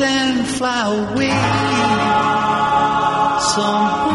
and fly away. Some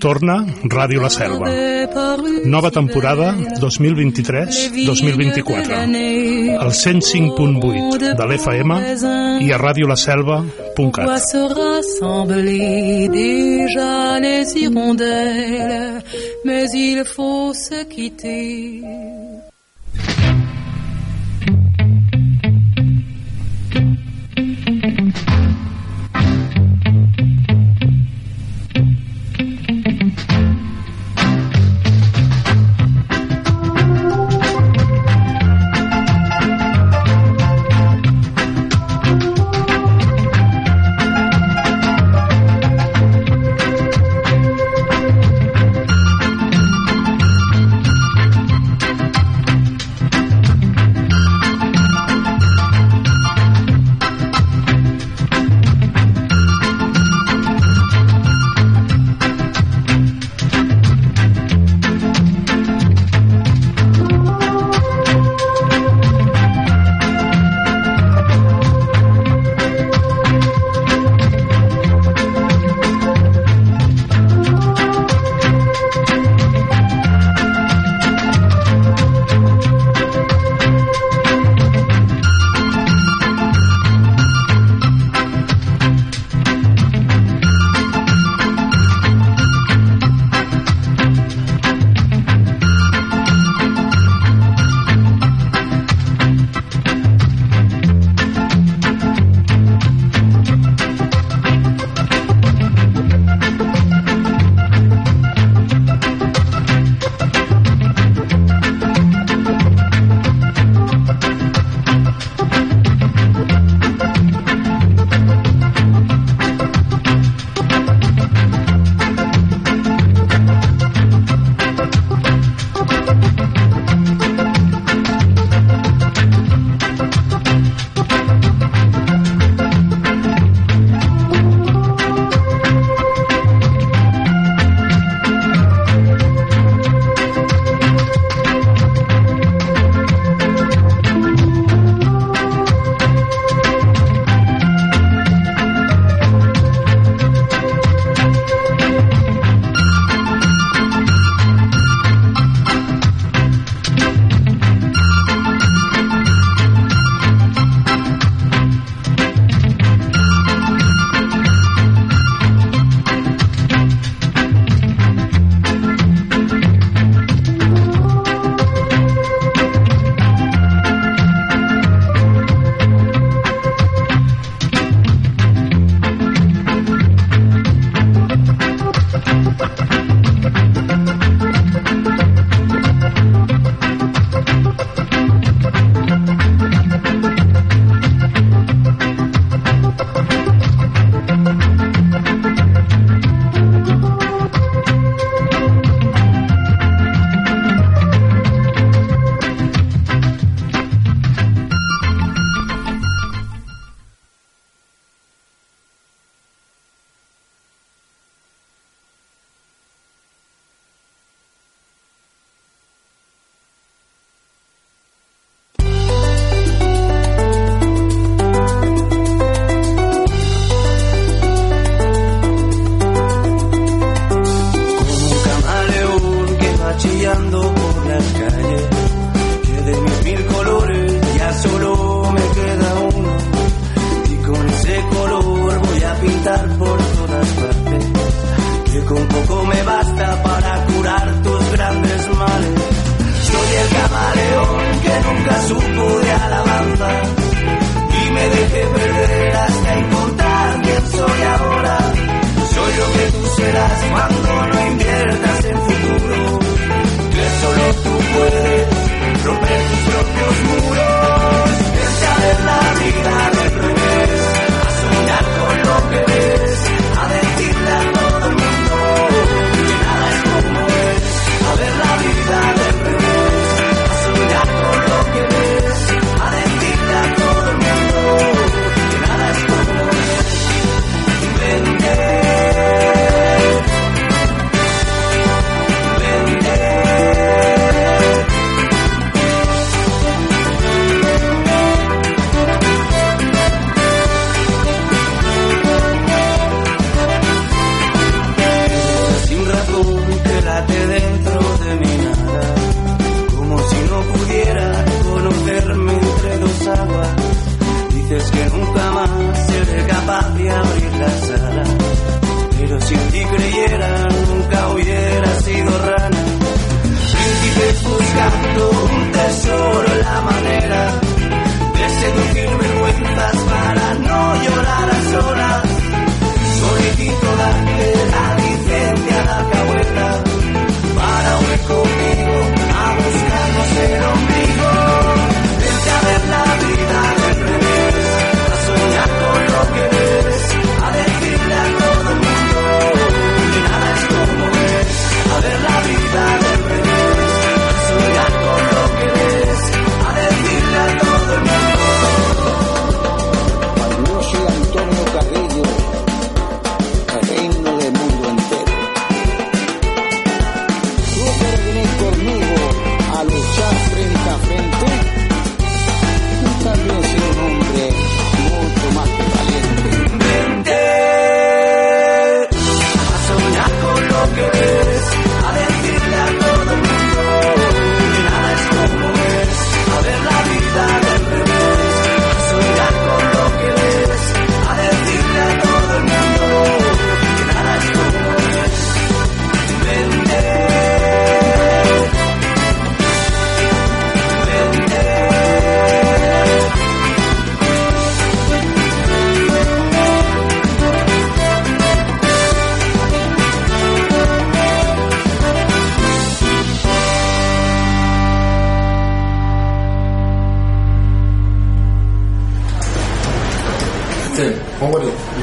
Torna Ràdio La Selva. Nova temporada 2023-2024. Al 105.8 de l'FM i a radiolaselva.cat. déjà les hirondelles, mais il faut se quitter.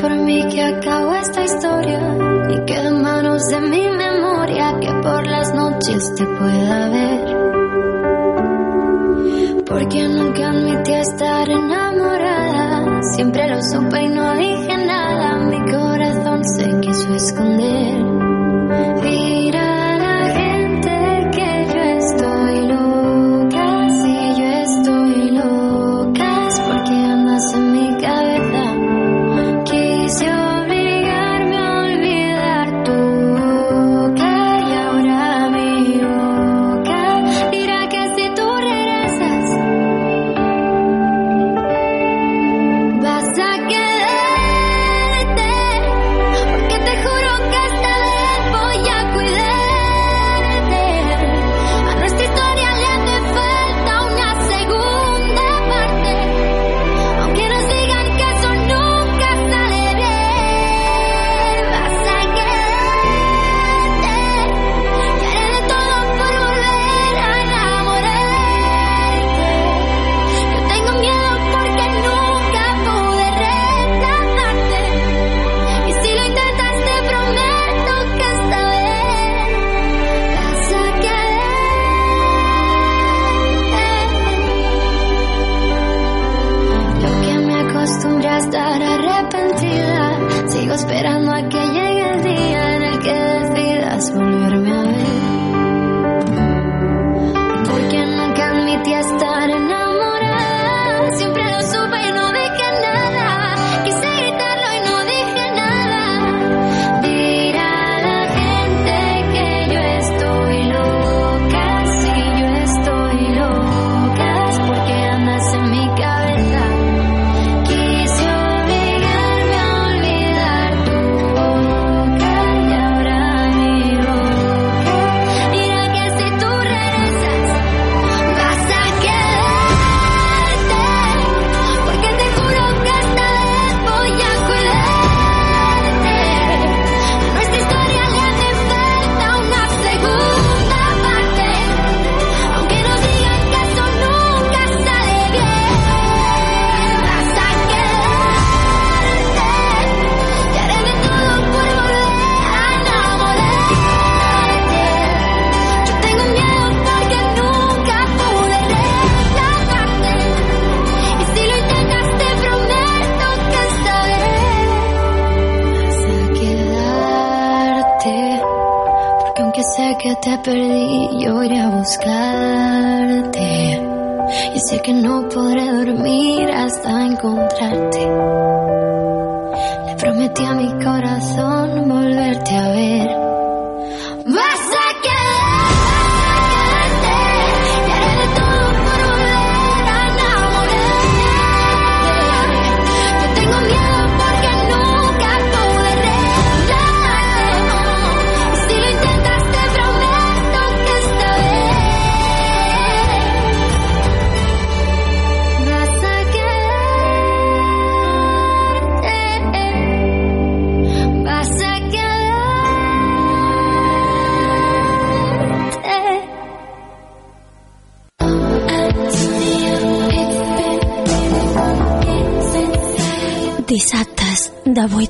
por mí que acabo esta historia y que en manos de mi memoria que por las noches te pueda ver. Porque nunca admití estar enamorada, siempre lo supe y no dije nada, mi corazón se quiso esconder. Y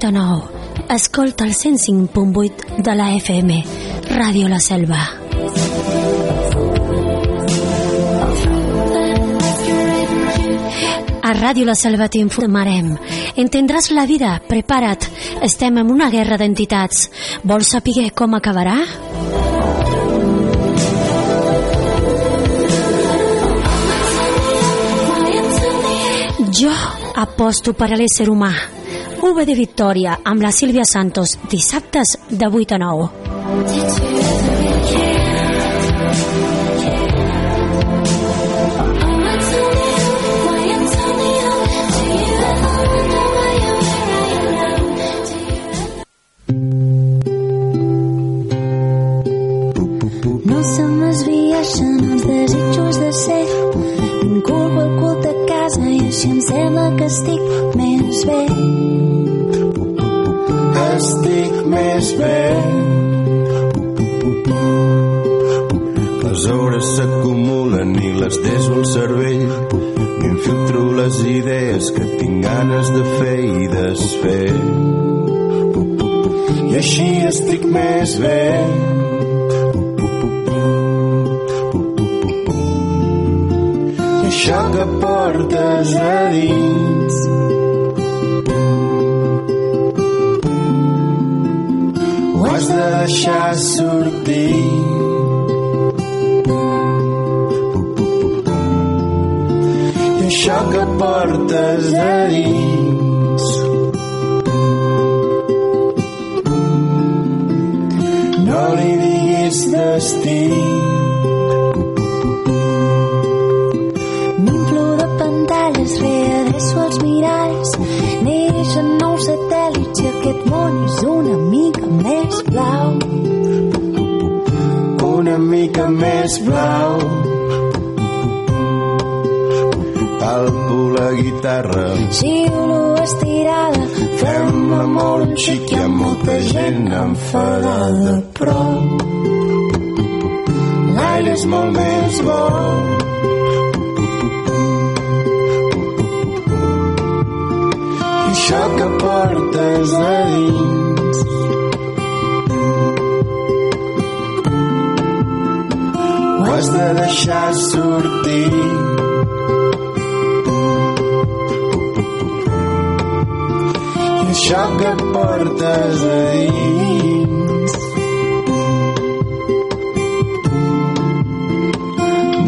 108. Escolta el 105.8 de la FM. Ràdio La Selva. A Ràdio La Selva t'informarem. Entendràs la vida, prepara't. Estem en una guerra d'entitats. Vols saber com acabarà? Jo aposto per a l'ésser humà. UV de Victòria amb la Sílvia Santos, dissabtes de 8 a 9. S'acumulen i les deso al cervell M'infiltro les idees que tinc ganes de fer i desfer. I així estic més bé. I això que portes a dins ho has de deixar sortir això que portes a dins. No li diguis destí. M'inflo de pantalles, readreço els miralls Neixen nous satèl·lits i aquest món és una mica més blau. Una mica més blau guitarra Xiulo estirada fem l'amor un xic hi ha molta gent enfadada però l'aire és molt més bo. I això que portes a dins. Ho has de deixar sortir això que portes a dins.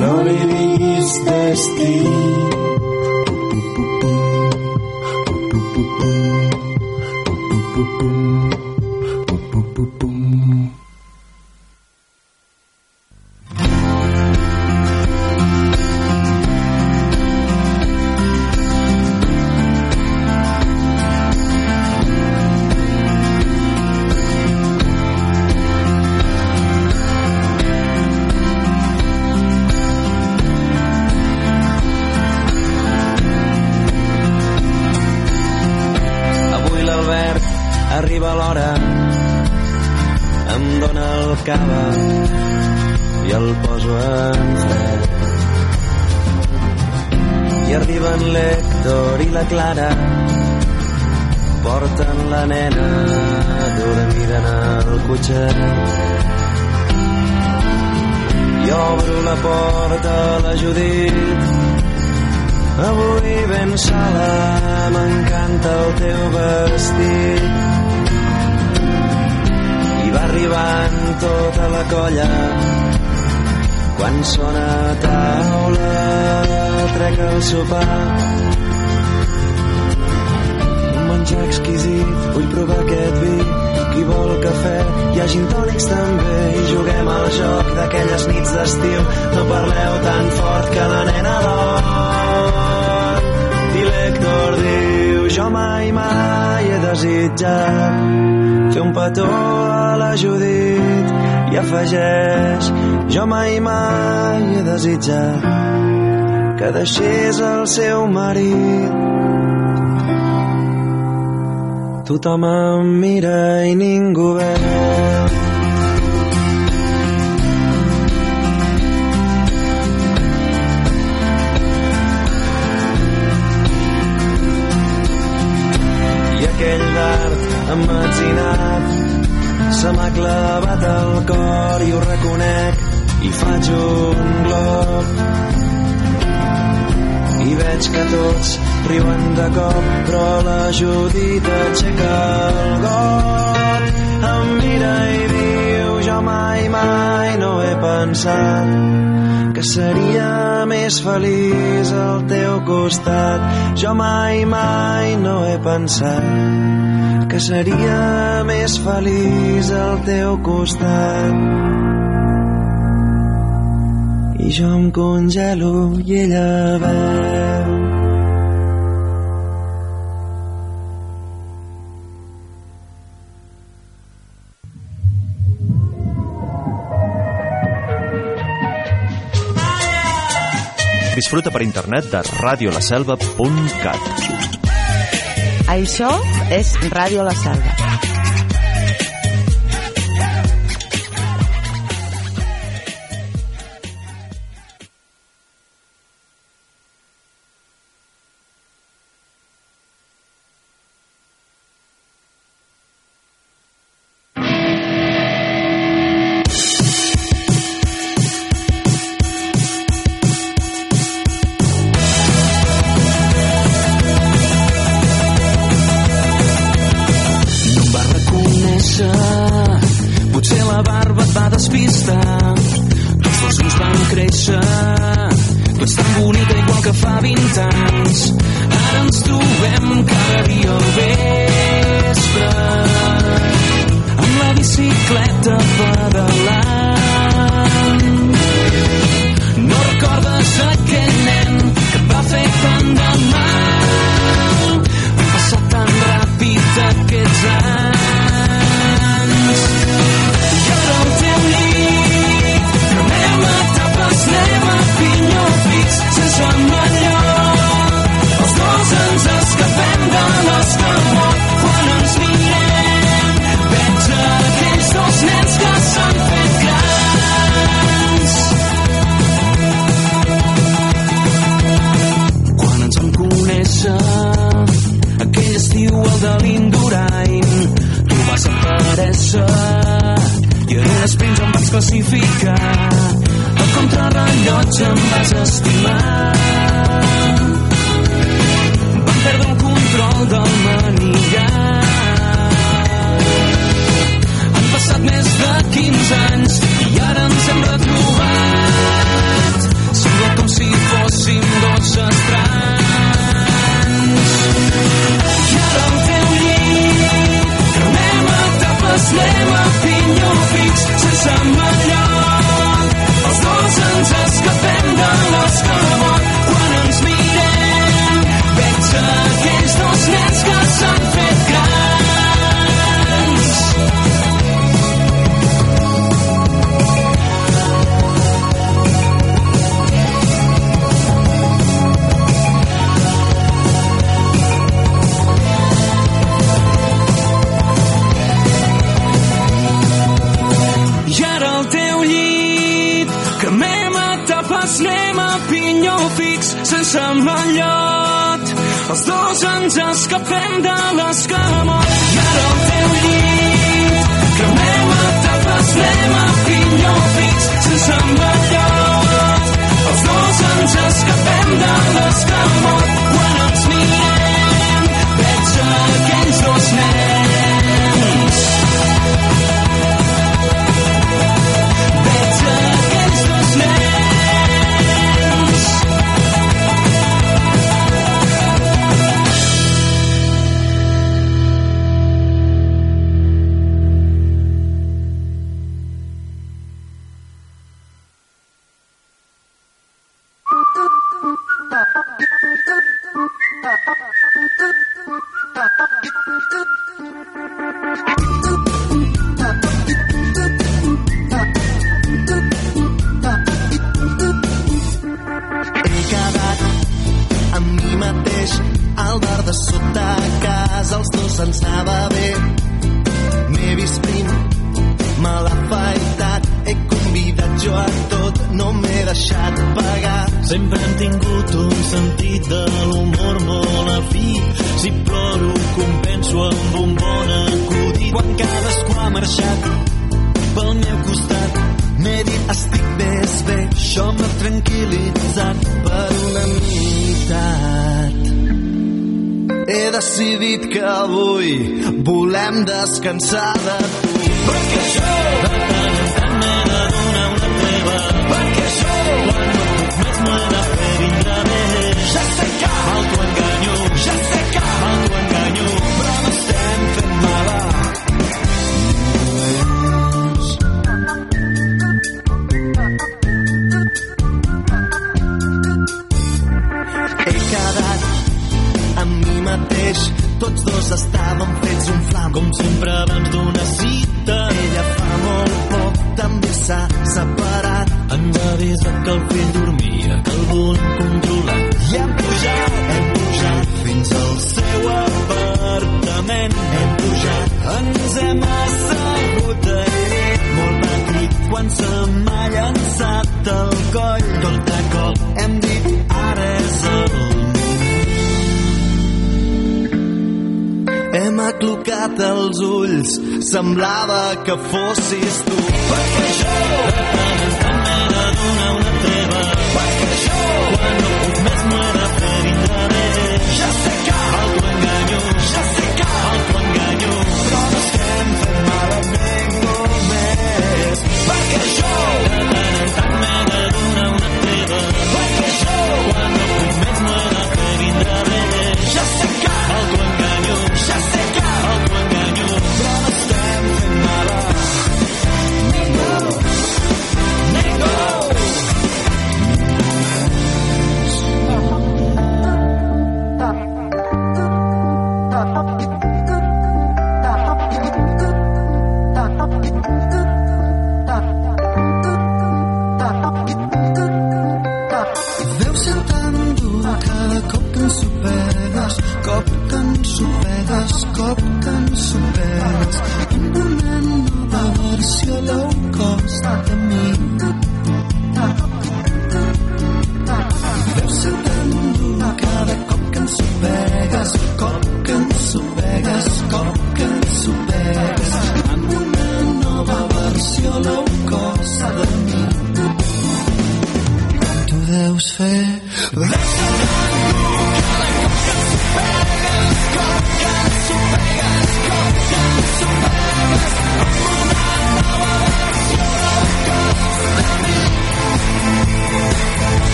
No li diguis destí cotxet. I obro la porta a la Judit. Avui ben sola m'encanta el teu vestit. I va arribant tota la colla. Quan sona a taula trec el sopar. Menjar exquisit vull provar aquest vi qui vol cafè. Hi ha gin tònics també i juguem al joc d'aquelles nits d'estiu. No parleu tan fort que la nena dorm i l'Hèctor diu jo mai mai he desitjat fer un petó a la Judit. I afegeix jo mai mai he desitjat que deixés el seu marit Tothom em mira i ningú veu. aquell dard emmetzinat se m'ha clavat al cor i ho reconec i faig un glop i veig que tots riuen de cop però la Judit aixeca el got. Em mira i diu jo mai mai no he pensat que seria més feliç al teu costat. Jo mai mai no he pensat que seria més feliç al teu costat jo em congelo i ella beu. Disfruta per internet de radiolaselva.cat Això és Ràdio La Selva. especificar. El contrarrellotge em vas estimar. amics sense mallot. Els dos ens escapem de l'escamot. I ara el teu llit, cremem a tapes, anem a pinyó fix, sense mallot. Els dos ens escapem de l'escamot. Quan ens mirem, veig aquells dos nens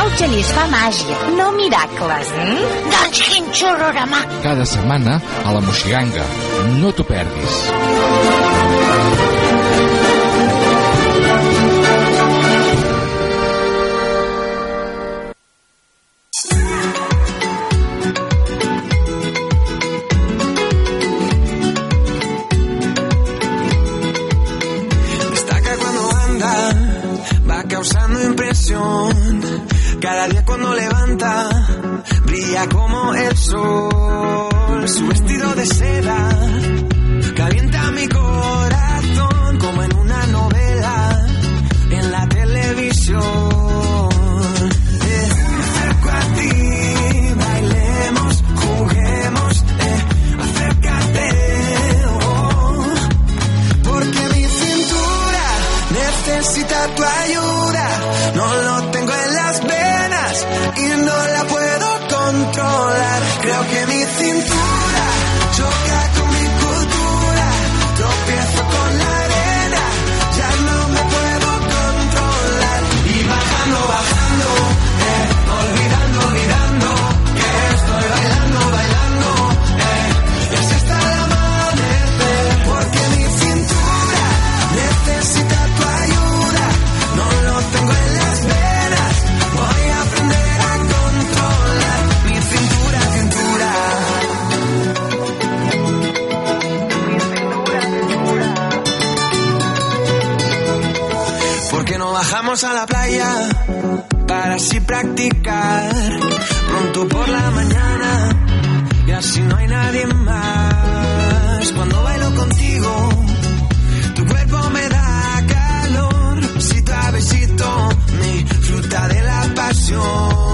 El genís fa màgia, no miracles. Mm? Doncs quin xororama! Cada setmana a la Moxiganga. No t'ho perdis. causando impresión Cada día cuando levanta, brilla como el sol. Su vestido de seda calienta mi corazón. y no la puedo controlar. Creo que mi cintura choca. Bajamos a la playa para así practicar. Pronto por la mañana y así no hay nadie más. Cuando bailo contigo, tu cuerpo me da calor. Besito a besito me fruta de la pasión.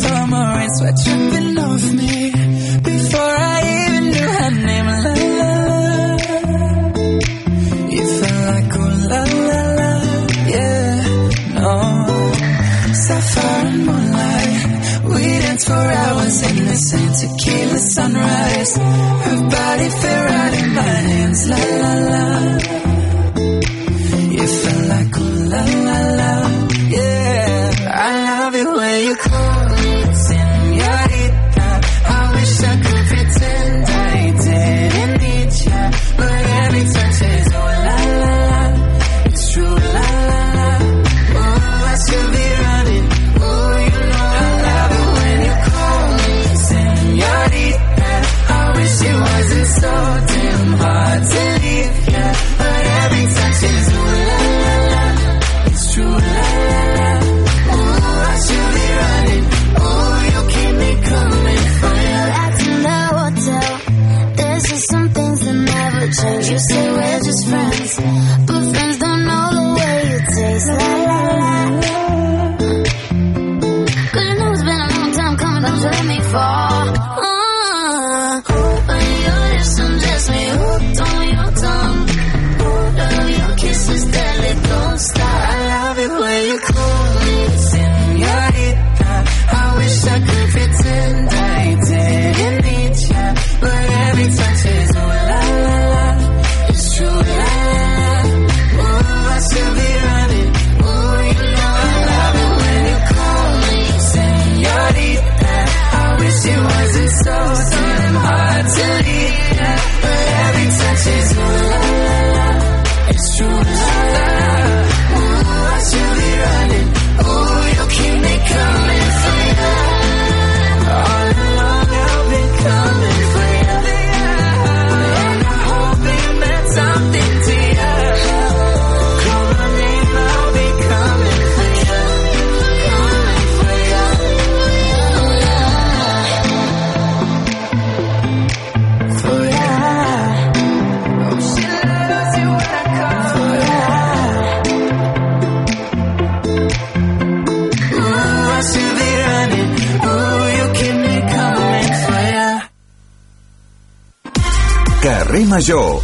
summer rain sweat dripping off me before I even knew her name. La la felt like oh la la la, yeah. No, sapphire moonlight, we danced for hours in the sand, tequila sunrise. Her body fit right in my hands. La la la.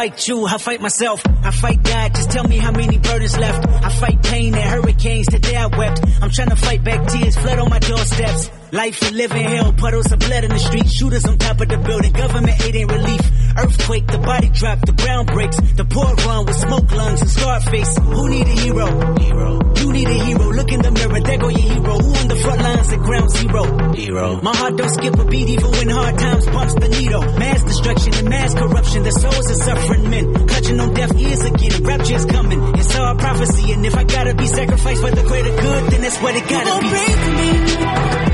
Fight you, I fight myself, I fight God. Just tell me how many burdens left. I fight pain and hurricanes. Today I wept. I'm trying to fight back tears, flood on my doorsteps. Life and living hell, puddles of blood in the street, shooters on top of the building. Government aid ain't relief. Earthquake, the body drop, the ground breaks. The poor run with smoke lungs and scar face. Who need a hero? Hero. You need a hero. Look in the mirror, there go your hero. Who on the front lines at ground zero? Hero. My heart don't skip a beat even when hard times bumps the needle. Mass destruction and mass corruption. The souls of suffering men. Clutching on deaf ears again. Rapture's coming. It's all prophecy. And if I gotta be sacrificed for the greater good, then that's what it gotta gon' be. for me?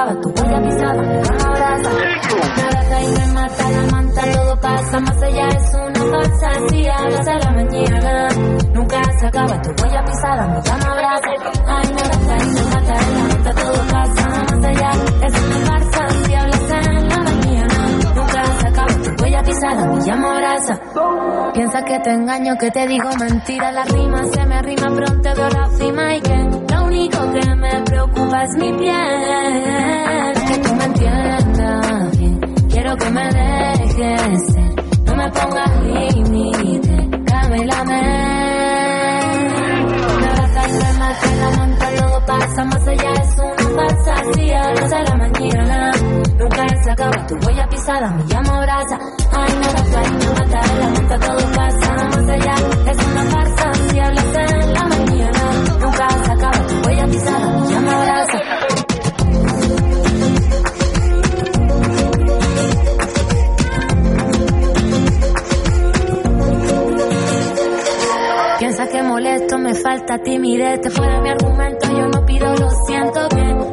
Acaba tu huella pisada. Me llama brasa. Me abraza y me mata, la manta, todo pasa. Más allá es una hablas en la mañana, nunca se acaba tu huella pisada. Me llama brasa. Ay, me abraza y me mata, la manta, todo pasa. Más allá es una farsa. Si hablas en la mañana, nunca se acaba tu huella pisada. Me llama brasa. Piensa que te engaño, que te digo mentira. La rima se me rima pronto, veo la cima y que único que me preocupa es mi piel. Que tú me entiendas bien. Quiero que me dejes ser. No me pongas límite. Cámbiame. Me abraza y me mata la manta, todo pasa más allá. Es una farsa. Si hablas a la mañana, nunca se acaba tu huella pisada. Me llama brasa. Ay, me abraza y me mata la manta, todo pasa más allá. Es una farsa. Si hablas en la mañana, pisada. Me llama brasa. Piensa que molesto, me falta timidez, te fuera mi argumento, yo no pido, lo siento bien. Lo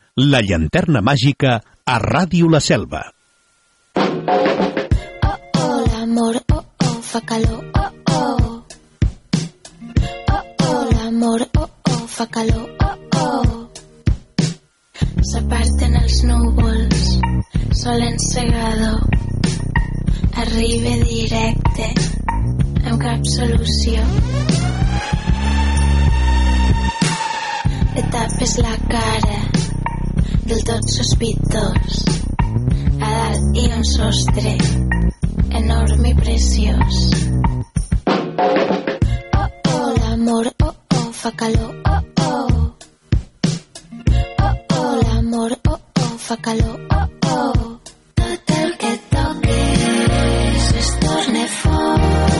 la llanterna màgica a Ràdio La Selva. Oh, l'amor, oh, oh, fa calor, oh, oh. Oh, oh, l'amor, oh, oh, fa calor, oh, oh. S'aparten els núvols, sol encegador. Arriba directe, amb cap solució. Et tapes la cara, del tot sospitós. A dalt ha un sostre, enorme i preciós. Oh, oh, l'amor, oh, oh, fa calor, oh, oh. Oh, oh, l'amor, oh, oh, fa calor, oh, oh. Tot el que toques es torna fort.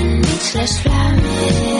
Enmig les flames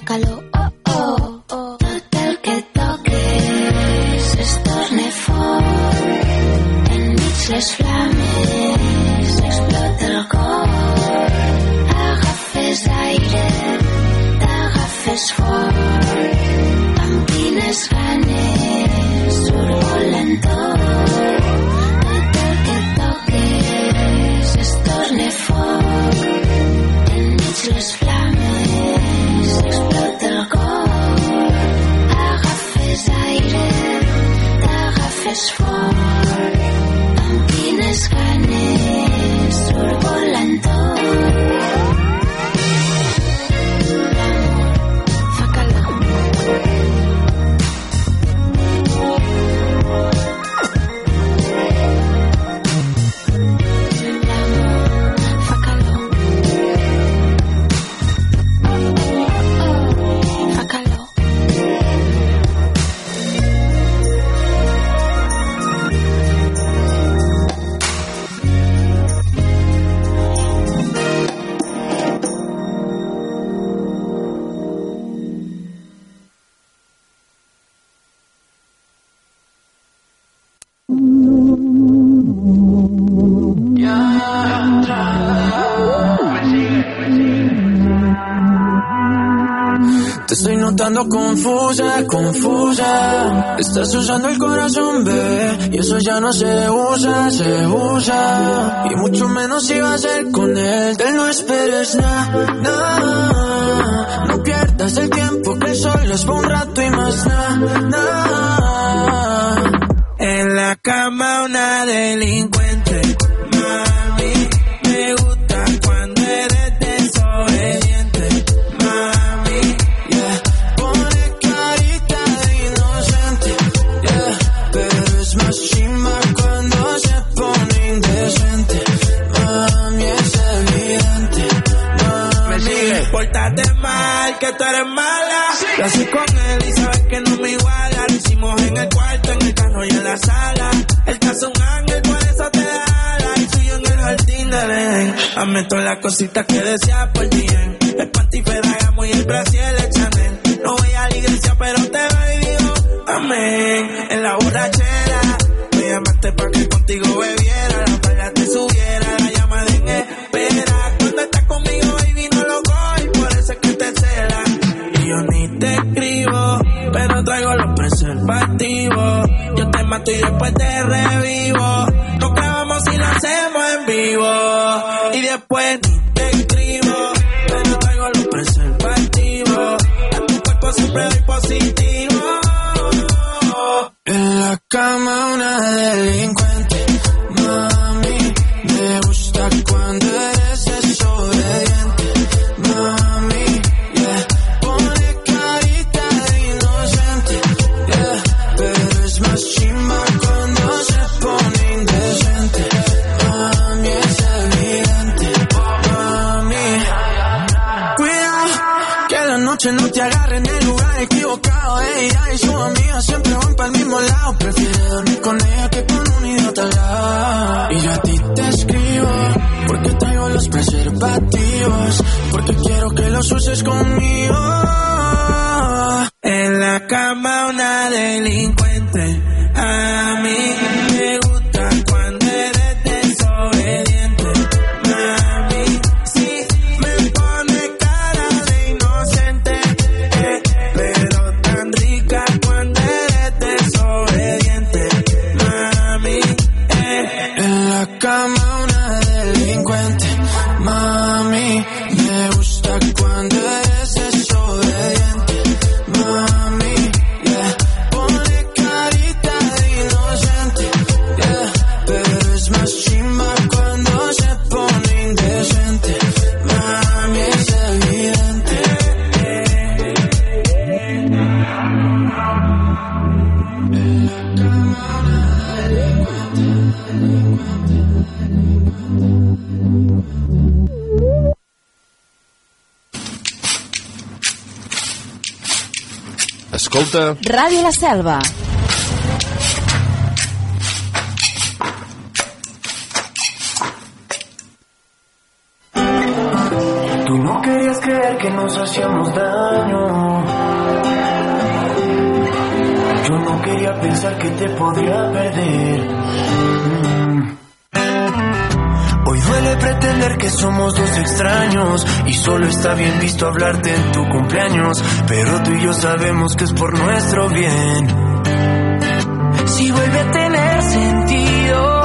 calor. confusa, confusa. Estás usando el corazón, bebé, y eso ya no se usa, se usa. Y mucho menos si va a ser con él. Te no esperes nada, na. no pierdas el tiempo que solo es por un rato y más nada. Na. En la cama una delicia noche no te agarren en el lugar equivocado. Ella y su amigas siempre van para el mismo lado. Prefiero dormir con ella que con un idiota al lado. Y yo a ti te escribo, porque traigo los preservativos. Porque quiero que los uses conmigo. En la cama una delincuente escolta... Ràdio La Selva. Solo está bien visto hablarte en tu cumpleaños, pero tú y yo sabemos que es por nuestro bien. Si vuelve a tener sentido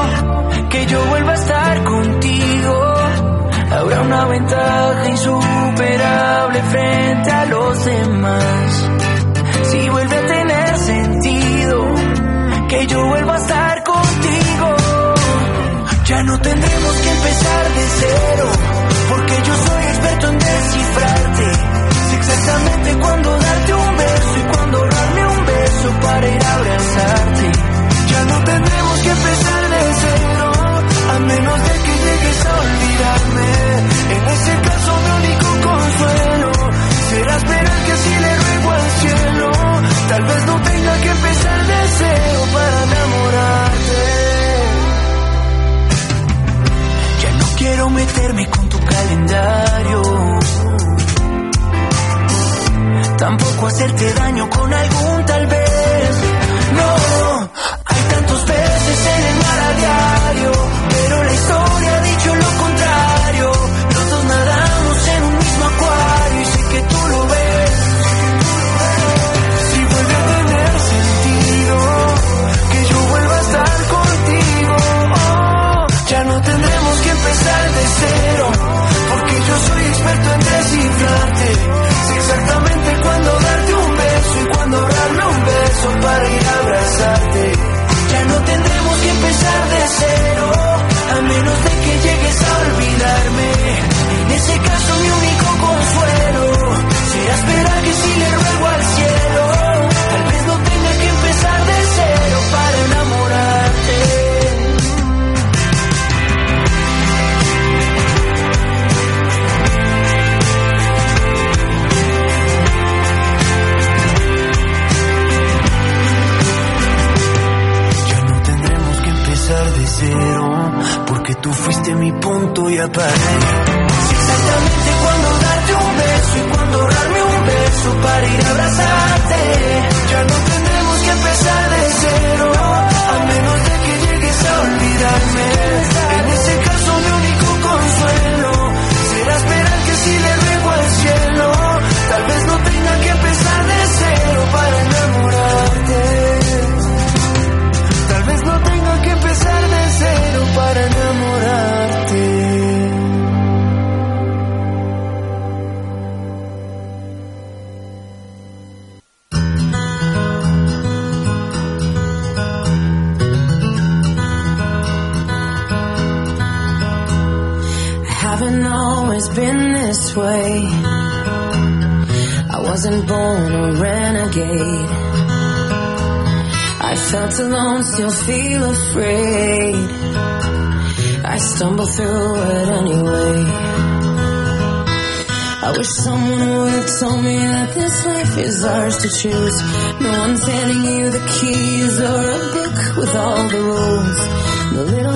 que yo vuelva a estar contigo, habrá una ventaja insuperable frente a los demás. Si vuelve a tener sentido que yo vuelva a estar contigo, ya no tendremos que empezar de cero, exactamente cuándo darte un beso y cuándo darme un beso para ir a abrazarte. Ya no tendremos que empezar de cero, a menos de que llegues a olvidarme. En ese caso mi único consuelo será esperar que así le ruego al cielo. Tal vez no tenga que empezar de cero para enamorarte. Ya no quiero meterme con tu calendario. Tampoco hacerte daño con algún tal vez. No, hay tantos peces en el mar a diario. Pero la historia ha dicho lo contrario. Los dos nadamos en un mismo acuario y sé que tú lo ves. Si vuelve a tener sentido que yo vuelva a estar contigo, oh, ya no tendremos que empezar de cero, porque yo soy experto en descifrarte. Ese caso mi único consuelo será esperar que si le ruego al cielo, tal vez no tenga que empezar de cero para enamorarte. Ya no tendremos que empezar de cero, porque tú fuiste mi punto y aparte. Ours to choose. No one's handing you the keys or a book with all the rules. The little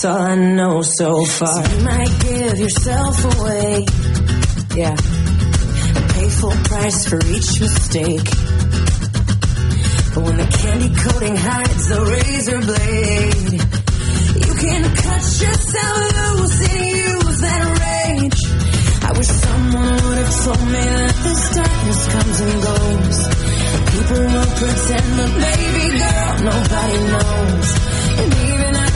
That's all I know so far. So you might give yourself away. Yeah. And pay full price for each mistake. But when the candy coating hides the razor blade, you can cut yourself loose and use that rage. I wish someone would have told me that this darkness comes and goes. People will pretend, but baby girl, nobody knows. And even I can't teach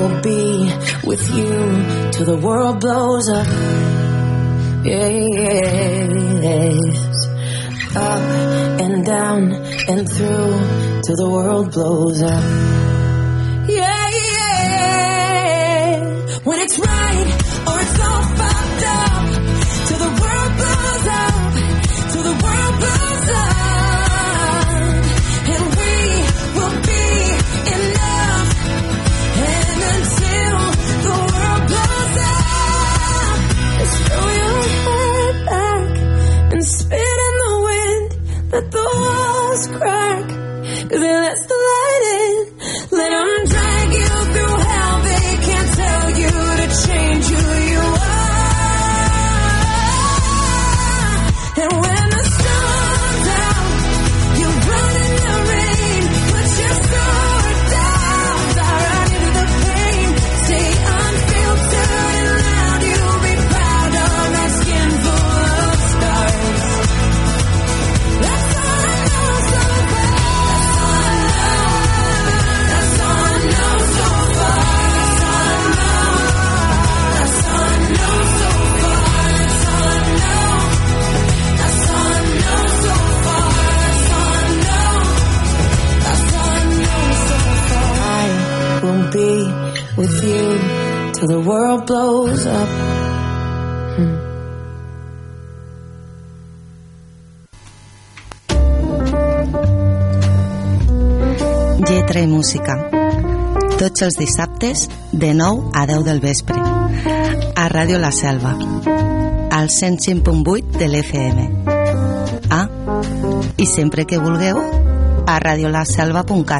will be with you till the world blows up. Yes. Up and down and through till the world blows up. at those cracks. with you till the world blows up. Hmm. Lletra i música. Tots els dissabtes, de 9 a 10 del vespre. A Ràdio La Selva. Al 105.8 de l'FM. Ah, i sempre que vulgueu, a radiolaselva.cat.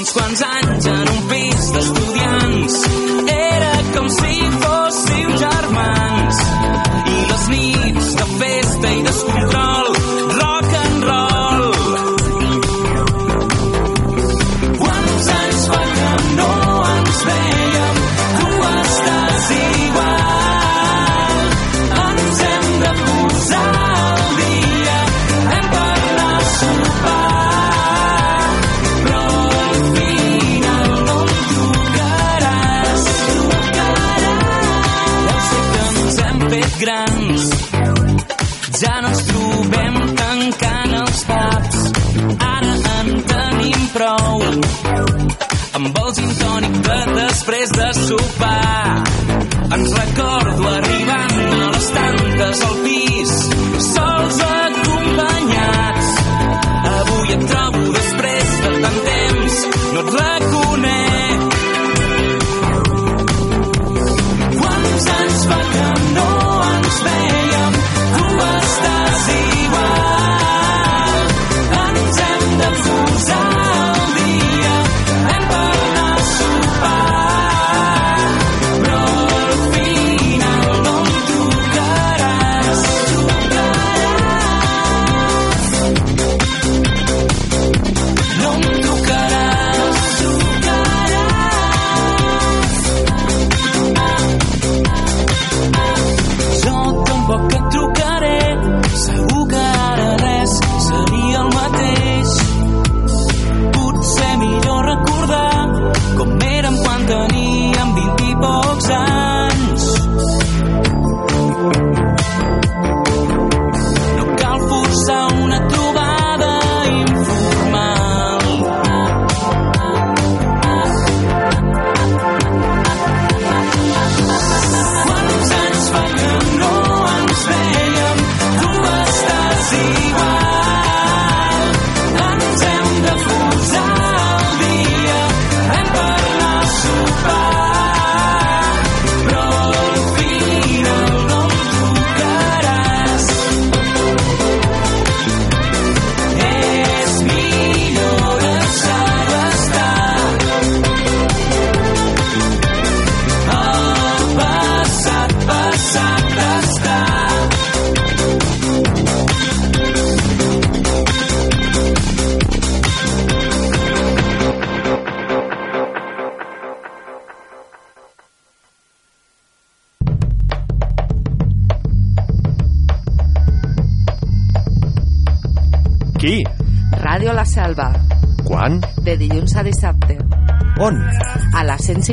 consequence and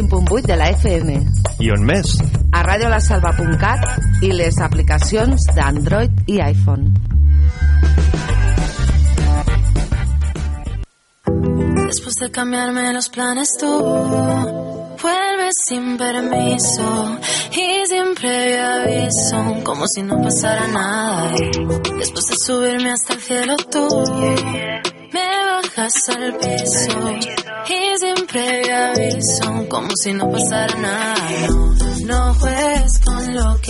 105.8 de la FM. I on més? A radiolasalva.cat i les aplicacions d'Android i iPhone. Después de cambiarme los planes tú vuelves sin permiso y sin previo aviso, como si no pasara nada. Después de subirme hasta el cielo tú me bajas al piso previo aviso, como si no pasara nada. No, no juegues con lo que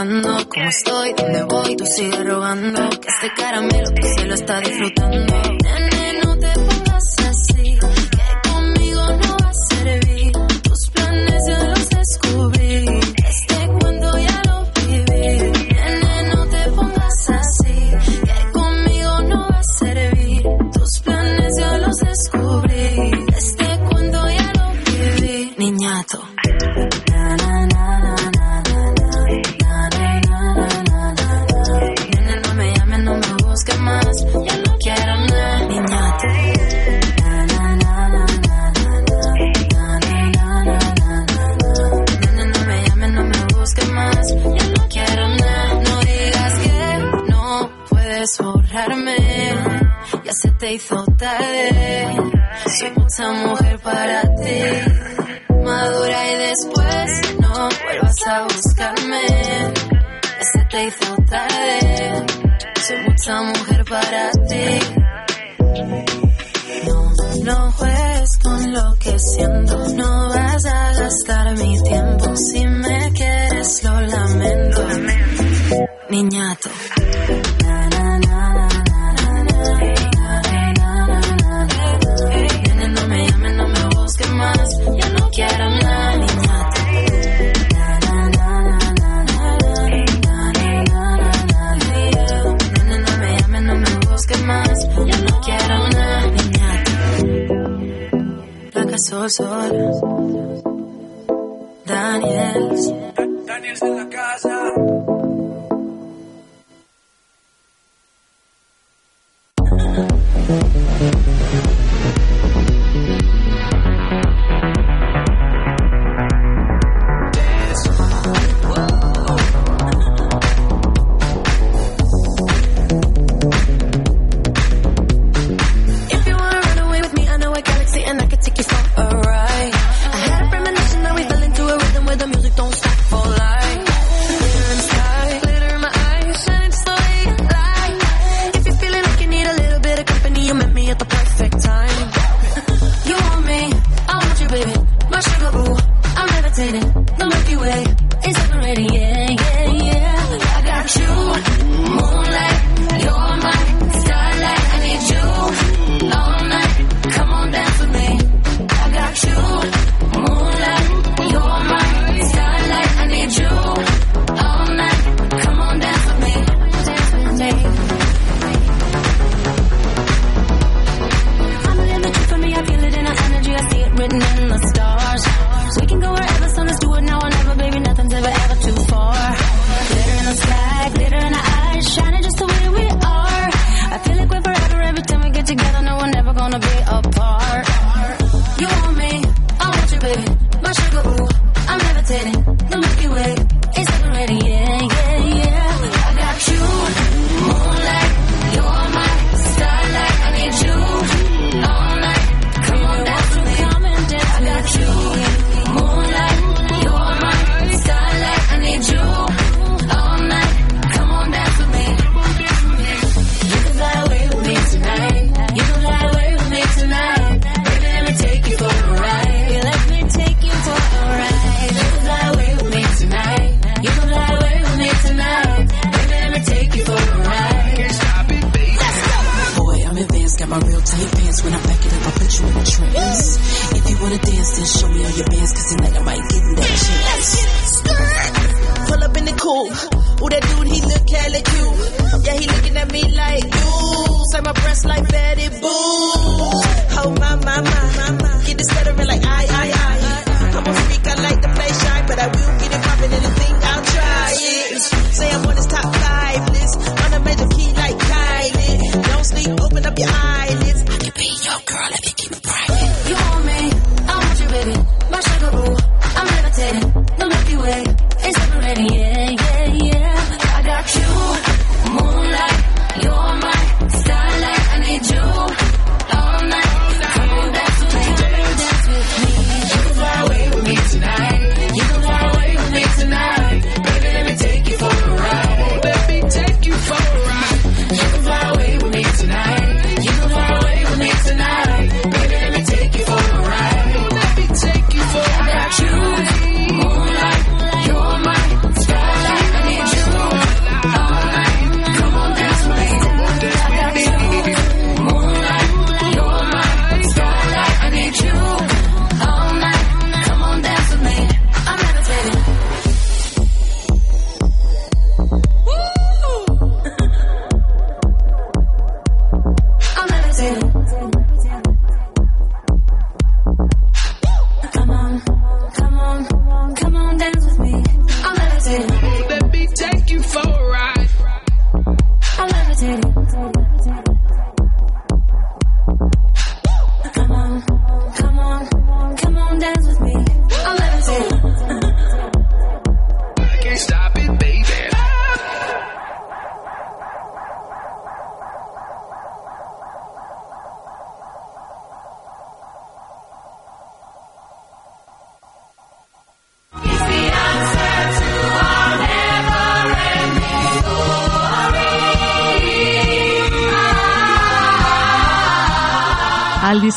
preguntando cómo estoy, dónde voy, tú sigues rogando. Que este caramelo que se lo está disfrutando. Nene, Sol, sol. Daniels. Daniels en la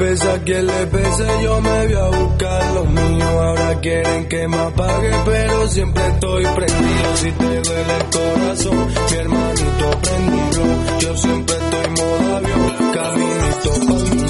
Pese a quien le pese, yo me voy a buscar lo mío. Ahora quieren que me apague, pero siempre estoy prendido. Si te duele el corazón, mi hermanito prendido. Yo siempre estoy modo avión, caminito pa'l millón.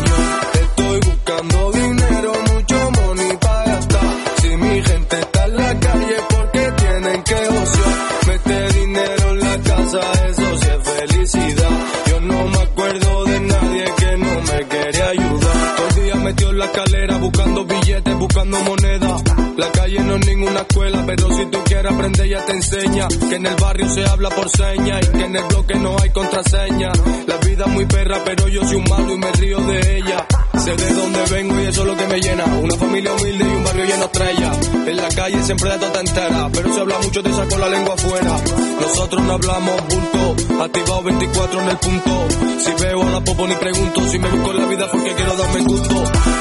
La calle no es ninguna escuela, pero si tú quieres aprender ya te enseña. Que en el barrio se habla por señas y que en el bloque no hay contraseña. La vida es muy perra, pero yo soy un malo y me río de ella. Sé de dónde vengo y eso es lo que me llena. Una familia humilde y un barrio lleno de estrellas. En la calle siempre de tota entera, pero se habla mucho de con la lengua afuera. Nosotros no hablamos bulto, activado 24 en el punto. Si veo a la popo ni pregunto, si me busco en la vida porque quiero darme gusto.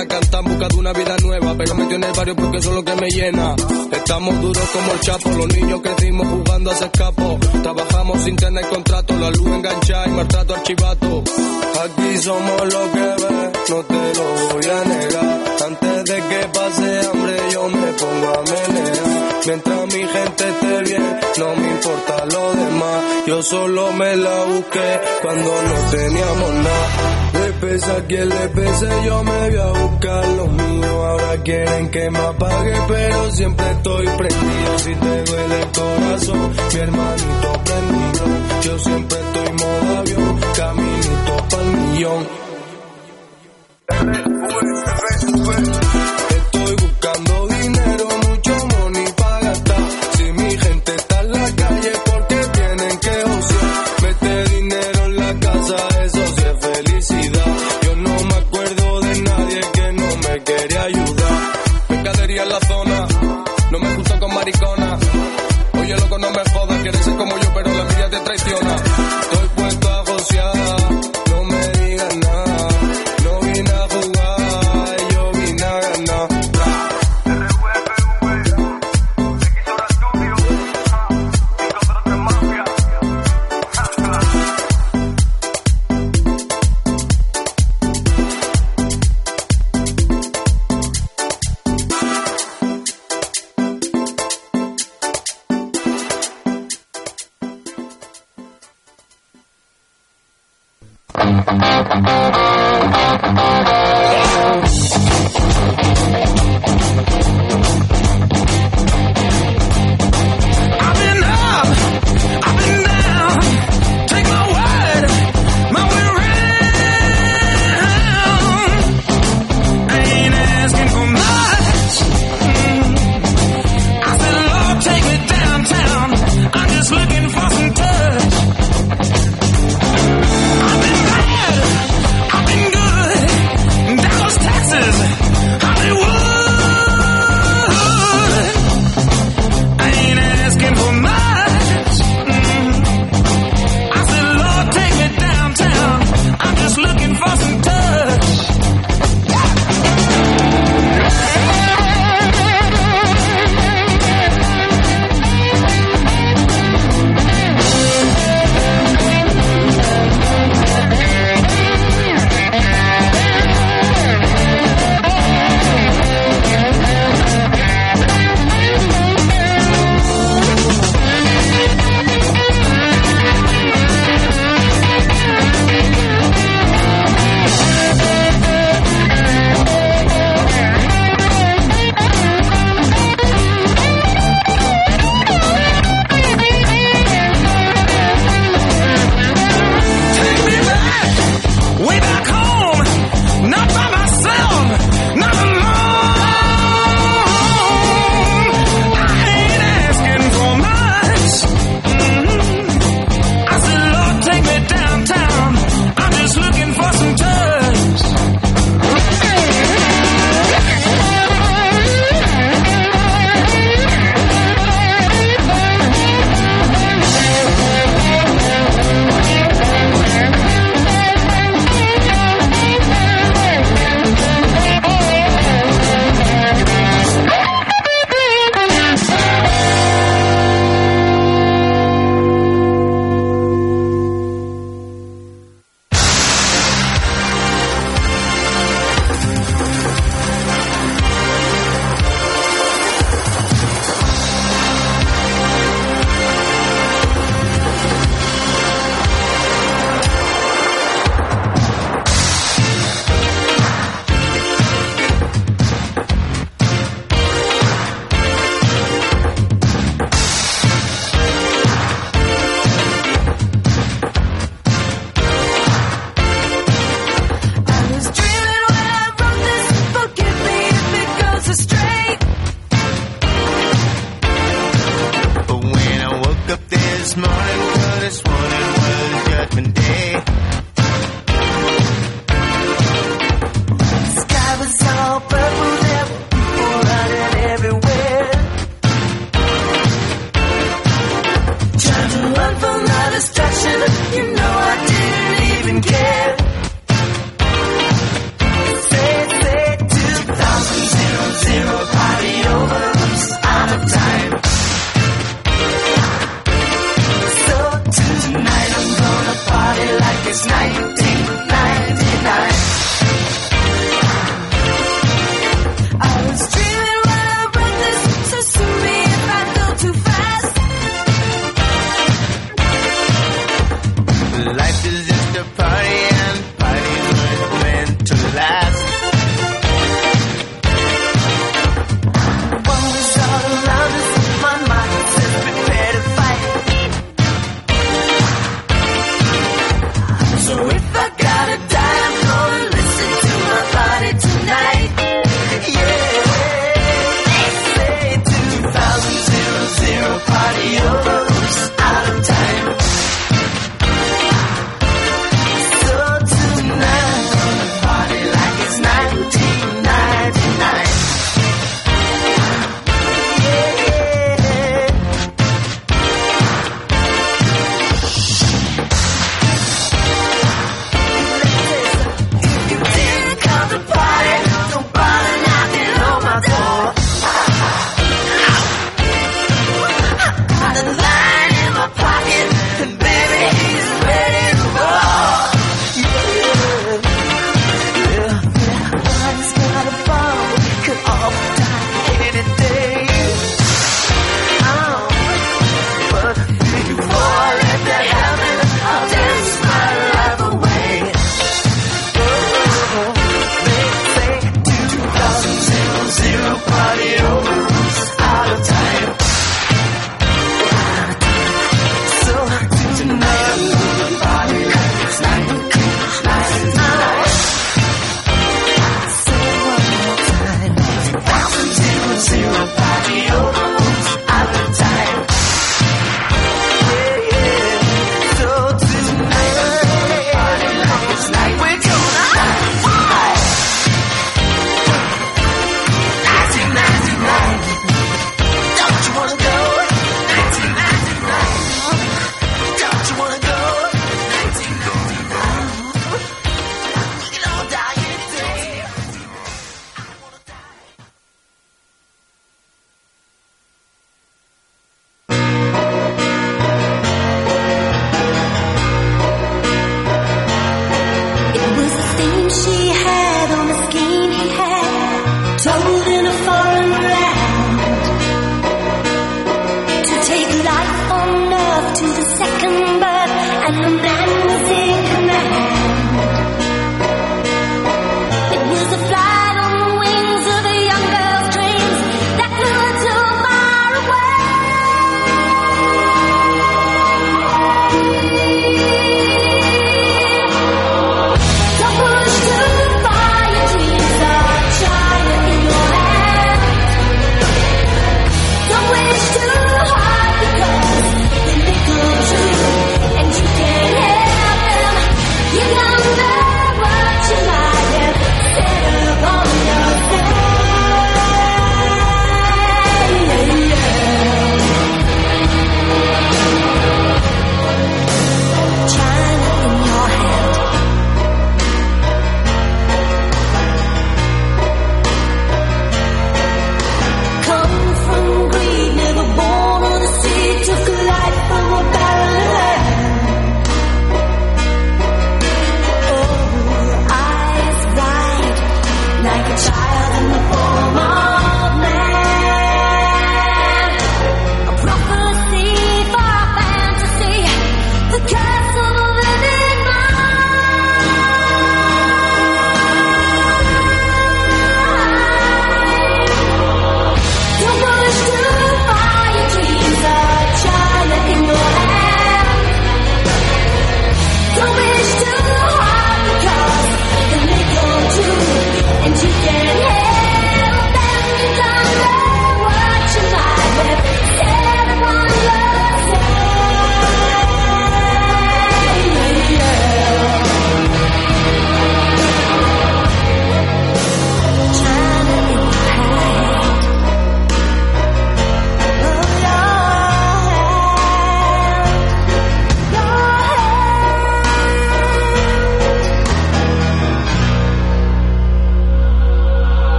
Problemas. Empecé a cantar buscando una vida nueva. Pero metió en el barrio porque eso es lo que me llena. Estamos duros como el chapo. Los niños crecimos jugando a escapo. Trabajamos sin tener contrato. La luz enganchada y maltrato archivato. Aquí somos lo que ves, no te lo voy a negar. Antes de que pase hambre yo me pongo a menear. Mientras mi gente esté bien, no me importa lo demás. Yo solo me la busqué cuando no teníamos nada. Le pese a quien le pese, yo me voy a buscar lo mío. Ahora quieren que me apague, pero siempre estoy prendido. Si te duele el corazón, mi hermanito prendido. Yo siempre estoy modo avión, caminito pa'l millón.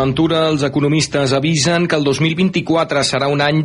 Ventura, els economistes avisen que el 2024 serà un any